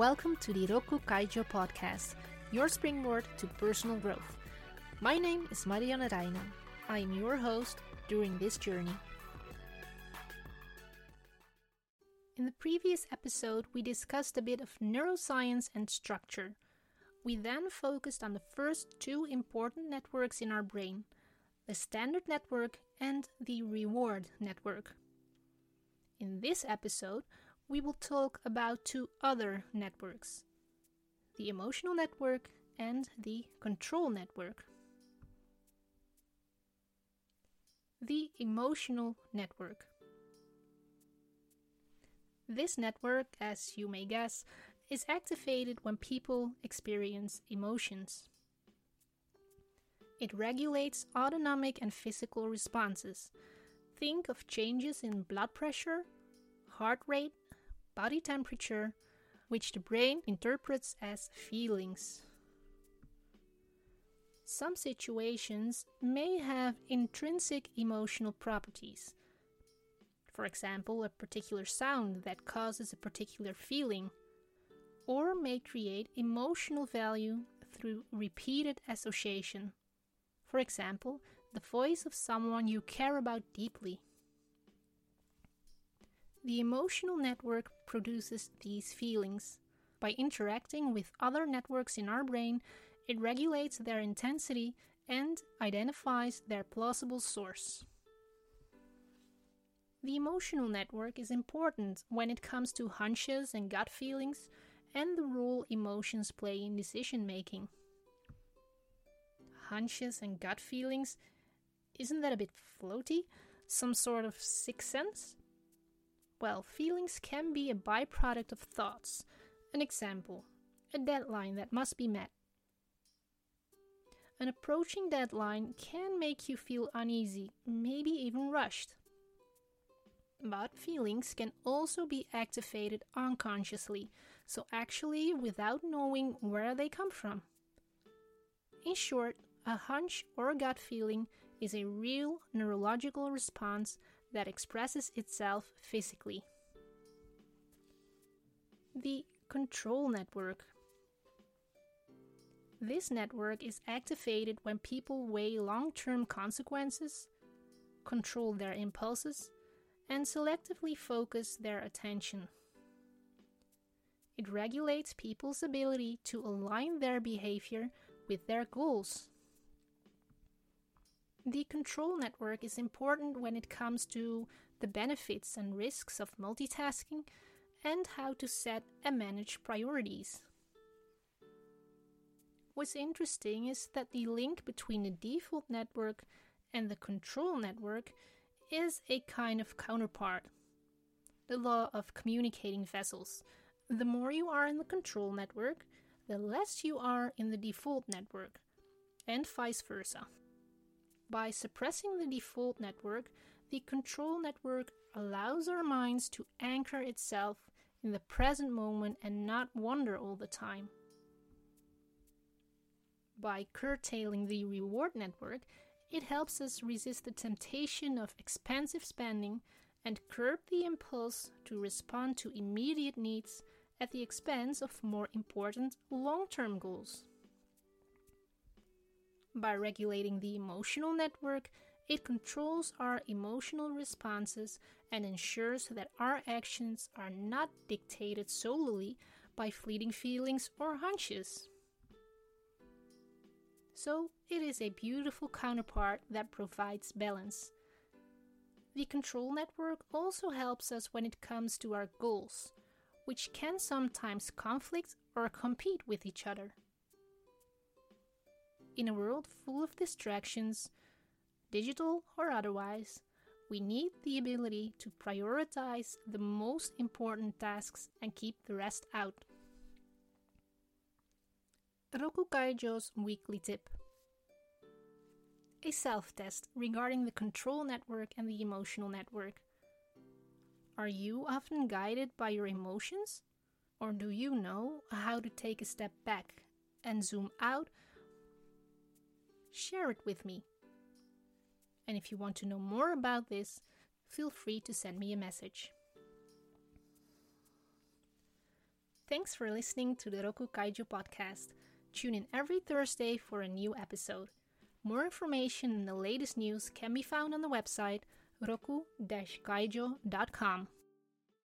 Welcome to the Rokku Kaijo podcast, your springboard to personal growth. My name is Marianne Reijnen. I am your host during this journey. In the previous episode, we discussed a bit of neuroscience and structure. We then focused on the first two important networks in our brain the standard network and the reward network. In this episode, we will talk about two other networks the emotional network and the control network. The emotional network. This network, as you may guess, is activated when people experience emotions. It regulates autonomic and physical responses. Think of changes in blood pressure, heart rate, body temperature, which the brain interprets as feelings. Some situations may have intrinsic emotional properties. For example, a particular sound that causes a particular feeling, or may create emotional value through repeated association. For example, the voice of someone you care about deeply. The emotional network produces these feelings. By interacting with other networks in our brain, it regulates their intensity and identifies their plausible source. The emotional network is important when it comes to hunches and gut feelings and the role emotions play in decision making. Hunches and gut feelings, isn't that a bit floaty? Some sort of sixth sense? Well, feelings can be a byproduct of thoughts. An example a deadline that must be met. An approaching deadline can make you feel uneasy, maybe even rushed. But feelings can also be activated unconsciously, so actually without knowing where they come from. In short, a hunch or a gut feeling is a real neurological response that expresses itself physically. The control network. This network is activated when people weigh long term consequences, control their impulses, and selectively focus their attention. It regulates people's ability to align their behavior with their goals. The control network is important when it comes to the benefits and risks of multitasking and how to set and manage priorities. What's interesting is that the link between the default network and the control network is a kind of counterpart. The law of communicating vessels. The more you are in the control network, the less you are in the default network, and vice versa. By suppressing the default network, the control network allows our minds to anchor itself in the present moment and not wander all the time. By curtailing the reward network, it helps us resist the temptation of expensive spending and curb the impulse to respond to immediate needs at the expense of more important long term goals. By regulating the emotional network, it controls our emotional responses and ensures that our actions are not dictated solely by fleeting feelings or hunches. So, it is a beautiful counterpart that provides balance. The control network also helps us when it comes to our goals, which can sometimes conflict or compete with each other. In a world full of distractions, digital or otherwise, we need the ability to prioritize the most important tasks and keep the rest out. Rokku Kaijo's weekly tip a self test regarding the control network and the emotional network. Are you often guided by your emotions? Or do you know how to take a step back and zoom out share it with me. And if you want to know more about this, feel free to send me a message. Thanks for listening to the Rokku Kaijo podcast. Tune in every Thursday for a new episode. More information and the latest news can be found on the website rokku-kaijo.com.